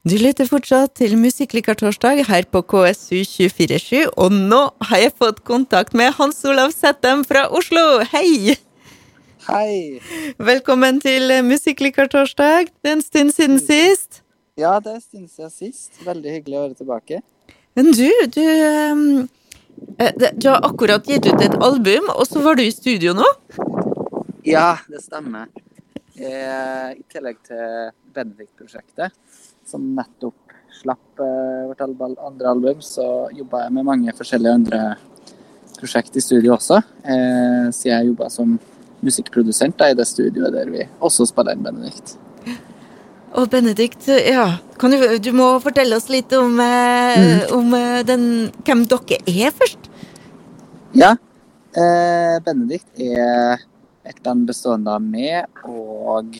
Du lytter fortsatt til Musikklikertorsdag her på KSU247, og nå har jeg fått kontakt med Hans Olav Settem fra Oslo. Hei! Hei! Velkommen til Musikklikertorsdag. Det er en stund siden sist. Ja, det er en stund siden sist. Veldig hyggelig å være tilbake. Men du, du um, Du har akkurat gitt ut et album, og så var du i studio nå? Ja, det stemmer. Eh, I tillegg til Benedikt-prosjektet som nettopp slapp uh, vårt andre album, så jobba jeg med mange forskjellige andre prosjekt i studio også. Uh, så jeg jobba som musikkprodusent da, i det studioet der vi også spiller inn Benedikt. Og Benedikt, ja, du, du, må fortelle oss litt om, uh, mm. om den, hvem dere er først. Ja. Benedikt er et band bestående av meg og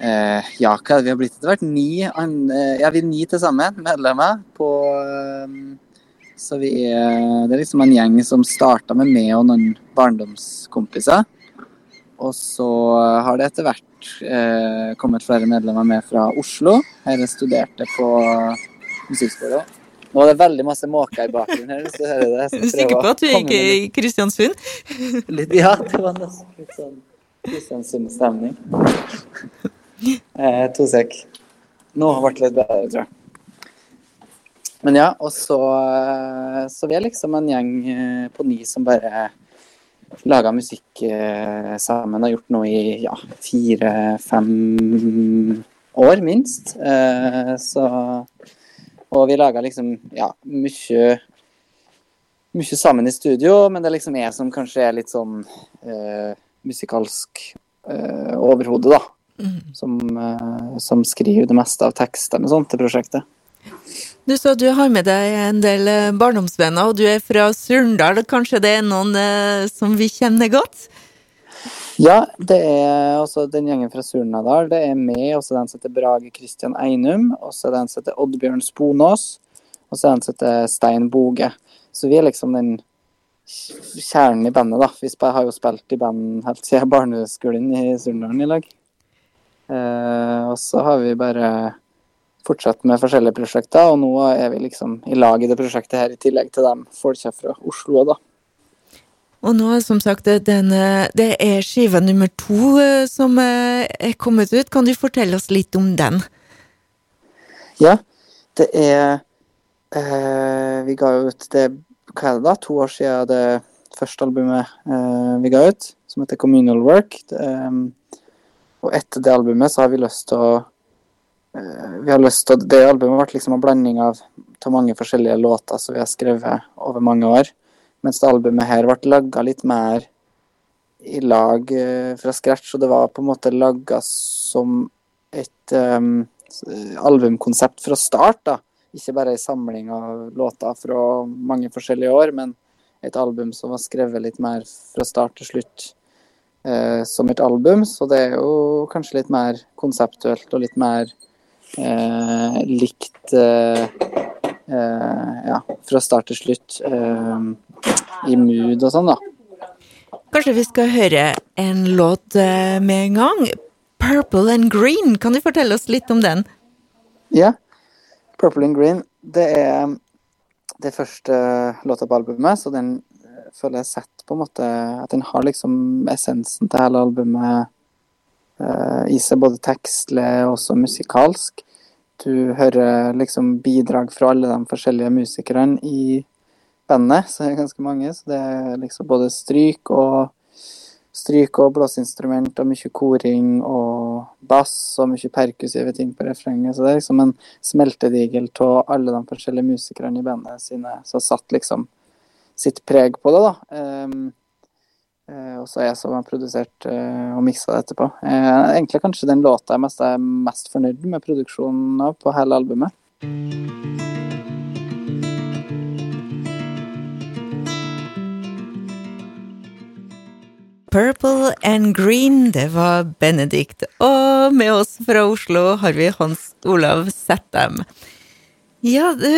Eh, ja, hva er det vi har blitt etter hvert? Ni, eh, ja, vi er ni til sammen medlemmer. På, eh, så vi er, det er liksom en gjeng som starta med meg og noen barndomskompiser. Og så har det etter hvert eh, kommet flere medlemmer med fra Oslo. Her jeg studerte på musikkskole. Nå er det veldig masse måker i bakgrunnen her. Så hører det. Er du sikker på at du gikk i Kristiansund? Litt, ja, det var nesten litt sånn Kristiansund-stemning. Eh, to sek. Nå ble det litt bedre, tror jeg. Men ja, og så, eh, så vi er liksom en gjeng eh, på ni som bare laga musikk eh, sammen. Har gjort noe i ja, fire-fem år, minst. Eh, så Og vi laga liksom ja, mye mye sammen i studio, men det er liksom jeg som kanskje er litt sånn eh, musikalsk eh, overhode, da. Mm. Som, uh, som, skriver det meste av tekstene sånn, til prosjektet. Du sa du har med deg en del eh, barndomsvenner, og du er fra Surndal. Kanskje det er noen uh, som vi kjenner godt? Ja, det er altså den gjengen fra Surnadal. Det er meg, og så den som heter Brage Kristian Einum. Og så den som heter Oddbjørn Sponås. Og så den som heter Stein Boge. Så vi er liksom den kjernen i bandet, da. Vi har jo spilt i band helt siden barneskolen i Surndalen i lag. Eh, og så har vi bare fortsatt med forskjellige prosjekter, og nå er vi liksom i lag i det prosjektet her, i tillegg til dem folka fra Oslo da. Og nå, som sagt, den, det er skive nummer to eh, som eh, er kommet ut. Kan du fortelle oss litt om den? Ja, det er eh, Vi ga ut det hva er det da, to år siden det første albumet eh, vi ga ut, som heter Communal Work. Det, eh, og etter det albumet så har vi lyst til å uh, Vi har lyst til Det albumet ble liksom en blanding av, av mange forskjellige låter som vi har skrevet over mange år. Mens det albumet her ble laga litt mer i lag uh, fra scratch, og det var på en måte laga som et um, albumkonsept fra start. da. Ikke bare ei samling av låter fra mange forskjellige år, men et album som var skrevet litt mer fra start til slutt eh, som et album, så det er jo kanskje litt mer konseptuelt og litt mer eh, likt eh, eh ja, fra start til slutt eh, i mood og sånn, da. Kanskje vi skal høre en låt med en gang. 'Purple and Green', kan du fortelle oss litt om den? Ja. 'Purple and Green' det er det første låta på albumet, så den føler jeg sett på en måte at den har liksom essensen til hele albumet uh, i seg, både tekstlig og også musikalsk. Du hører liksom bidrag fra alle de forskjellige musikerne i bandet, så det er ganske mange. Så det er liksom både stryk og stryk og blåseinstrument og mye koring og bass og mye perkussive ting på refrenget. Så det er liksom en smeltedigel av alle de forskjellige musikerne i bandet sine som satt liksom sitt preg på det, da. Um, og så er jeg som har produsert uh, og miksa det etterpå. Uh, egentlig kanskje den låta jeg mest er mest fornøyd med produksjonen av på hele albumet. Purple and Green, det var Benedikt. Og med oss fra Oslo har vi Hans Olav Settem. Ja, du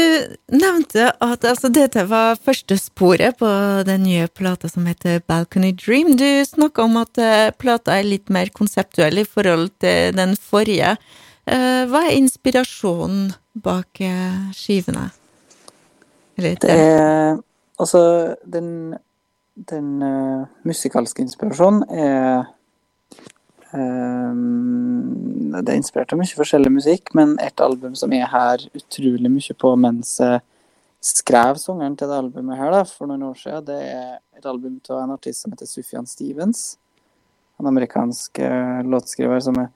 nevnte at altså, dette var første sporet på den nye plata som heter Balcony Dream. Du snakka om at uh, plata er litt mer konseptuell i forhold til den forrige. Eh, hva er inspirasjonen bak eh, skivene? Eller det er Altså, den, den uh, musikalske inspirasjonen er um, Det er inspirert av mye forskjellig musikk, men et album som er her utrolig mye på mens jeg skrev sangeren til det albumet her da, for noen år siden, det er et album av en artist som heter Sufjan Stevens. En amerikansk uh, låtskriver som jeg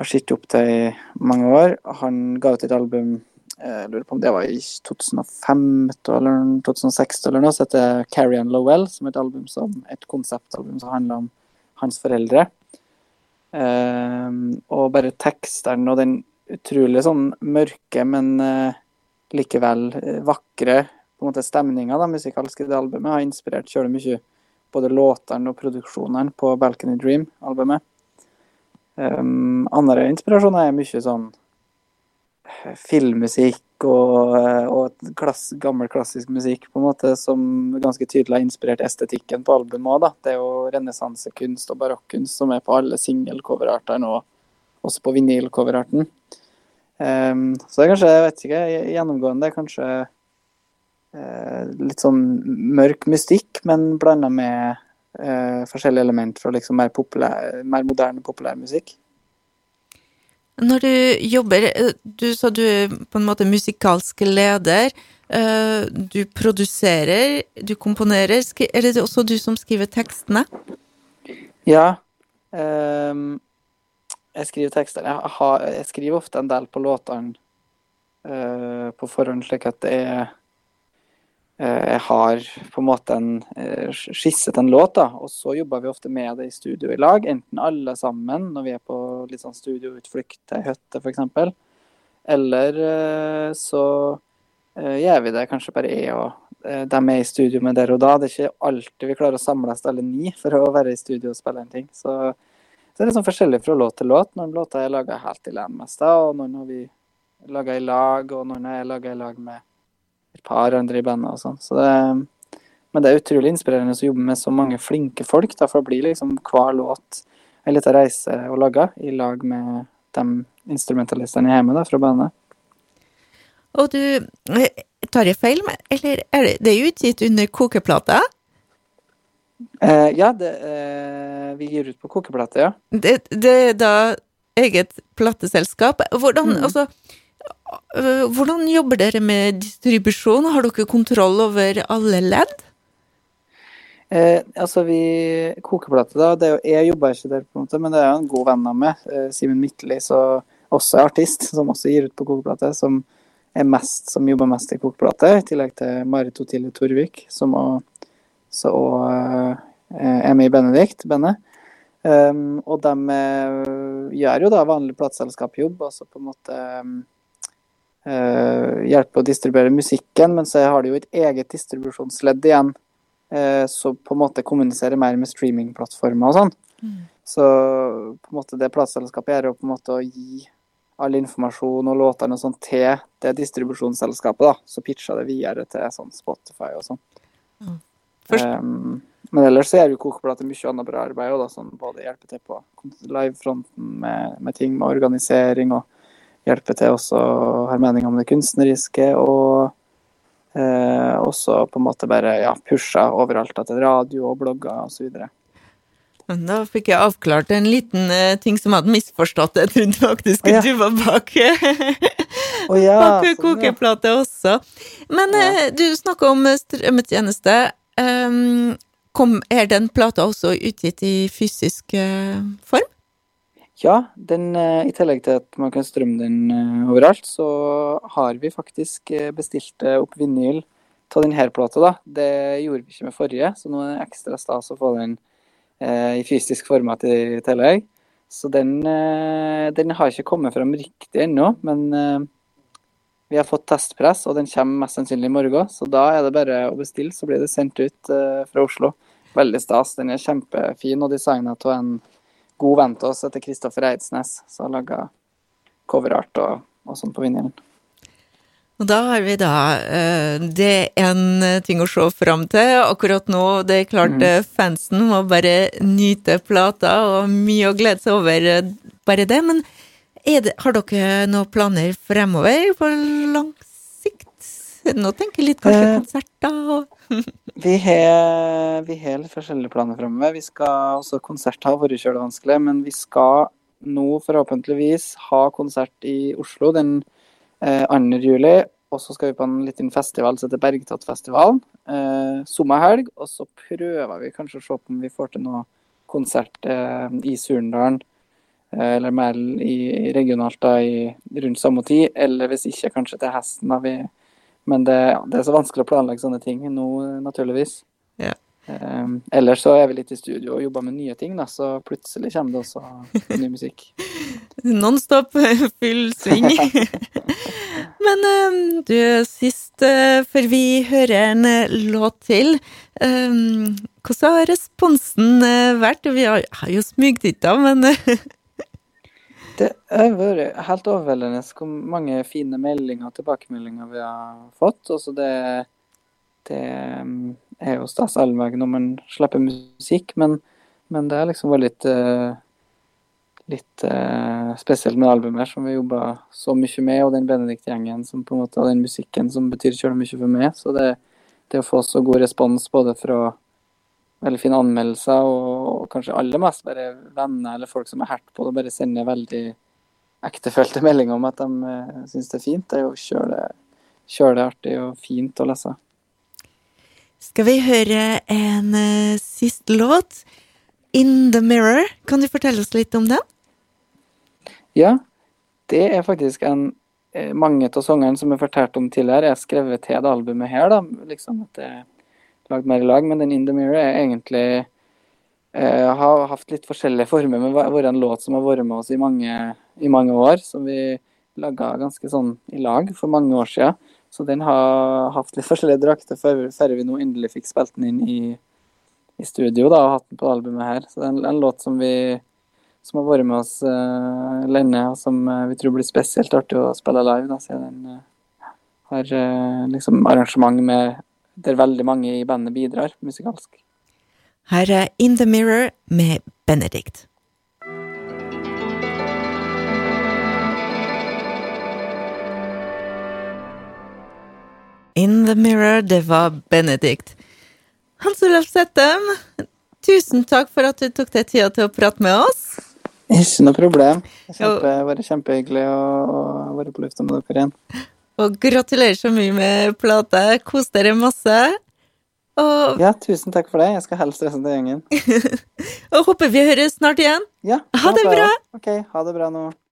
har sett opp til i mange år. Han ga ut et album jeg lurer på om det var i 2005 eller 2006 eller noe, som heter Carrie Ann Lowell, som er et album som et konseptalbum som handler om hans foreldre. Um, og bare tekstene og den utrolig sånn mørke, men uh, likevel eh, vakre på en måte stemninga da, musikalske det albumet har inspirert kjølig mye både låtene og produksjonene på Balcony Dream-albumet. Um, andre inspirasjoner er mye sånn filmmusikk og, og klass, gammel klassisk musikk på en måte som ganske tydelig har inspirert estetikken på albumet òg. Det er jo renessansekunst og barokkunst som er på alle singelcoverartene og også på vinylcoverarten. Um, så det er kanskje, jeg vet ikke, gjennomgående er kanskje uh, litt sånn mørk mystikk, men blanda med uh, forskjellige element fra liksom mer, populær, mer moderne populærmusikk. Når du jobber eh, Du sa du er på en måte musikalsk leder. Eh, du produserer, du komponerer. Er det også du som skriver tekstene? Ja. Um, jeg skriver tekster. Jeg, har, jeg, skriver ofte en del på låtene uh, på forhånd, slik at det er jeg har på en måte en, skisset en låt, da, og så jobber vi ofte med det i studio i lag. Enten alle sammen når vi er på litt sånn studioutflukt til ei hytte f.eks. Eller eh, så gjør vi det kanskje bare jeg og de er i studio med der og da. Det er ikke alltid vi klarer å samles alle ni for å være i studio og spille en ting. Så, så det er sånn forskjellig fra låt til låt. Noen låter er laga helt alene mest, og noen har vi laga i lag, og noen er laga i lag med et par andre i bandet og sånn. Så det, men det er utrolig inspirerende å jobbe med så mange flinke folk, da, for det blir liksom hver låt en liten reise å lage, i lag med de instrumentalistene hjemme da, fra bandet. Og du, tar jeg feil, eller er det, det er utgitt under kokeplata? Eh, ja, det, eh, vi gir ut på kokeplate, ja. Det, det, er da eget plateselskap. Hvordan, mm. altså Øh, hvordan jobber dere med distribusjon? Har dere kontroll over alle ledd? Eh, altså vi Kokeplate, da. Det er jo, jeg jobber ikke der, på en måte, men det er jo en god venn av meg, eh, Simen Midtli, som også er artist, som også gir ut på kokeplate. Som er mest, som jobber mest i kokeplate, i tillegg til Marit Otilie Torvik, som også eh, er med i Benedikt, bandet. Um, og de uh, gjør jo da vanlig plateselskapsjobb, altså på en måte um, uh, hjelper å distribuere musikken, men så har de jo et eget distribusjonsledd igjen, så på en måte kommuniserer mer med streamingplattformer og sånn. Mm. Så på en måte det plateselskapet gjør jo på en måte å gi all informasjon og låtene og sånn til det distribusjonsselskapet, da. Så pitcha det videre til sånn Spotify og sånn. Mm. Um, men ellers så gjør jo Kokeplate mye annet bra arbeid, og da, sånn både hjelpe til på livefronten med, med ting med organisering og hjelper til også har mening om det kunstneriske, og eh, også på en måte bare ja, pusha overalt til radio og blogger osv. Men da fikk jeg avklart en liten uh, ting som jeg hadde misforstått. Jeg trodde faktisk at oh, ja. du var bak, oh, ja, bak sånn, kokeplate ja. også. Men uh, du snakker om strømmetjeneste. Um, kom, er den plata også utgitt i fysisk uh, form? Ja, den, eh, i tillegg til at man kan strømme den eh, overalt, så har vi faktisk eh, bestilt opp vinyl av denne plata. da. Det gjorde vi ikke med forrige, så nå er det ekstra stas å få den eh, i fysisk format i tillegg. Så den, eh, den, har ikke kommet fram riktig ennå, men eh, vi har fått testpress, og den kommer mest sannsynlig i morgen. Så da er det bare å bestille, så blir det sendt ut fra Oslo. Veldig stas. Den er kjempefin og designa av en god oss heter Kristoffer Eidsnes, som har laga coverart og, og sånn på vinylen. Og da har vi da uh, Det er en ting å se fram til akkurat nå. Det er klart mm. Eh, fansen må bare nyte plata, og mye å glede seg over bare det. Men det, har dere noen planer fremover på lang sikt? Nå tenker jeg litt kanskje Eh, konserter Vi har, vi har litt forskjellige planer framover. Vi skal også konsert har vært kjølig vanskelig, men vi skal nå forhåpentligvis ha konsert i Oslo den eh, 2. juli. Og så skal vi på en liten festival som heter Bergtattfestivalen. Eh, sommerhelg. Og så prøver vi kanskje å se på om vi får til noe konsert eh, i Surndalen. Eh, eller mer i, regionalt da, i, rundt samme tid. Eller hvis ikke, kanskje til Hesten. da vi men det, det er så vanskelig å planlegge sånne ting nå, naturligvis. Yeah. Um, ellers så er vi litt i studio og jobber med nye ting, da, så plutselig kommer det også ny musikk. nonstop full sving. Men um, du, sist uh, før vi hører en eh, låt til, um, hvordan har responsen uh, vært? Vi har, har jo smugtitta, men Det har vært helt overveldende hvor mange fine meldinger og tilbakemeldinger vi har fått. Også det, det um, er jo stas allveg når man slipper musikk, men, men det har liksom vært litt eh, litt eh, spesielt med albumet som vi jobba så mye med, og den Benedikt-gjengen som på en måte, og den musikken som betyr kjølig mye for meg. Så det, det å få så god respons både fra veldig fine anmeldelser, og kanskje aller mest bare venner eller folk som er hert på det, bare sender veldig ektefølte meldinger om at de uh, syns det er fint. Det er jo kjølig, kjølig artig og fint å lese. skal vi høre en uh, siste låt? In the Mirror. Kan du fortelle oss litt om den? Ja, det er faktisk en eh, Mange av sangene som jeg fortalte om tidligere, er skrevet til det albumet her, da. Liksom at det lagd mer i lag. Men den In the Mirror er egentlig eh, Har hatt litt forskjellige former, men har vært en låt som har vært med oss i mange, i mange år. Som vi laga ganske sånn i lag for mange år siden. Så den har hatt litt forskjellige drakter før, før vi nå endelig fikk spilt den inn i, i studio da, og hatt den på albumet her. Så det er en, en låt som vi som har vært med oss uh, lenge, og som uh, vi tror blir spesielt artig å spille live. Da, siden den uh, har liksom arrangement med der veldig mange i bandet bidrar musikalsk. Her er In the Mirror med Benedikt. In the Mirror, det var Benedikt. Hans Olav Settem, tusen takk for at du tok deg tida til å prate med oss. Ikke noe problem. Har vært kjempehyggelig å, å være på lufta med dere igjen. Og gratulerer så mye med plata. Kos dere masse. Og, Ja, tusen takk for det. Jeg skal helst resten av gjengen. og håper vi høres snart igjen. Ja, Ha det bra. OK, ha det bra nå.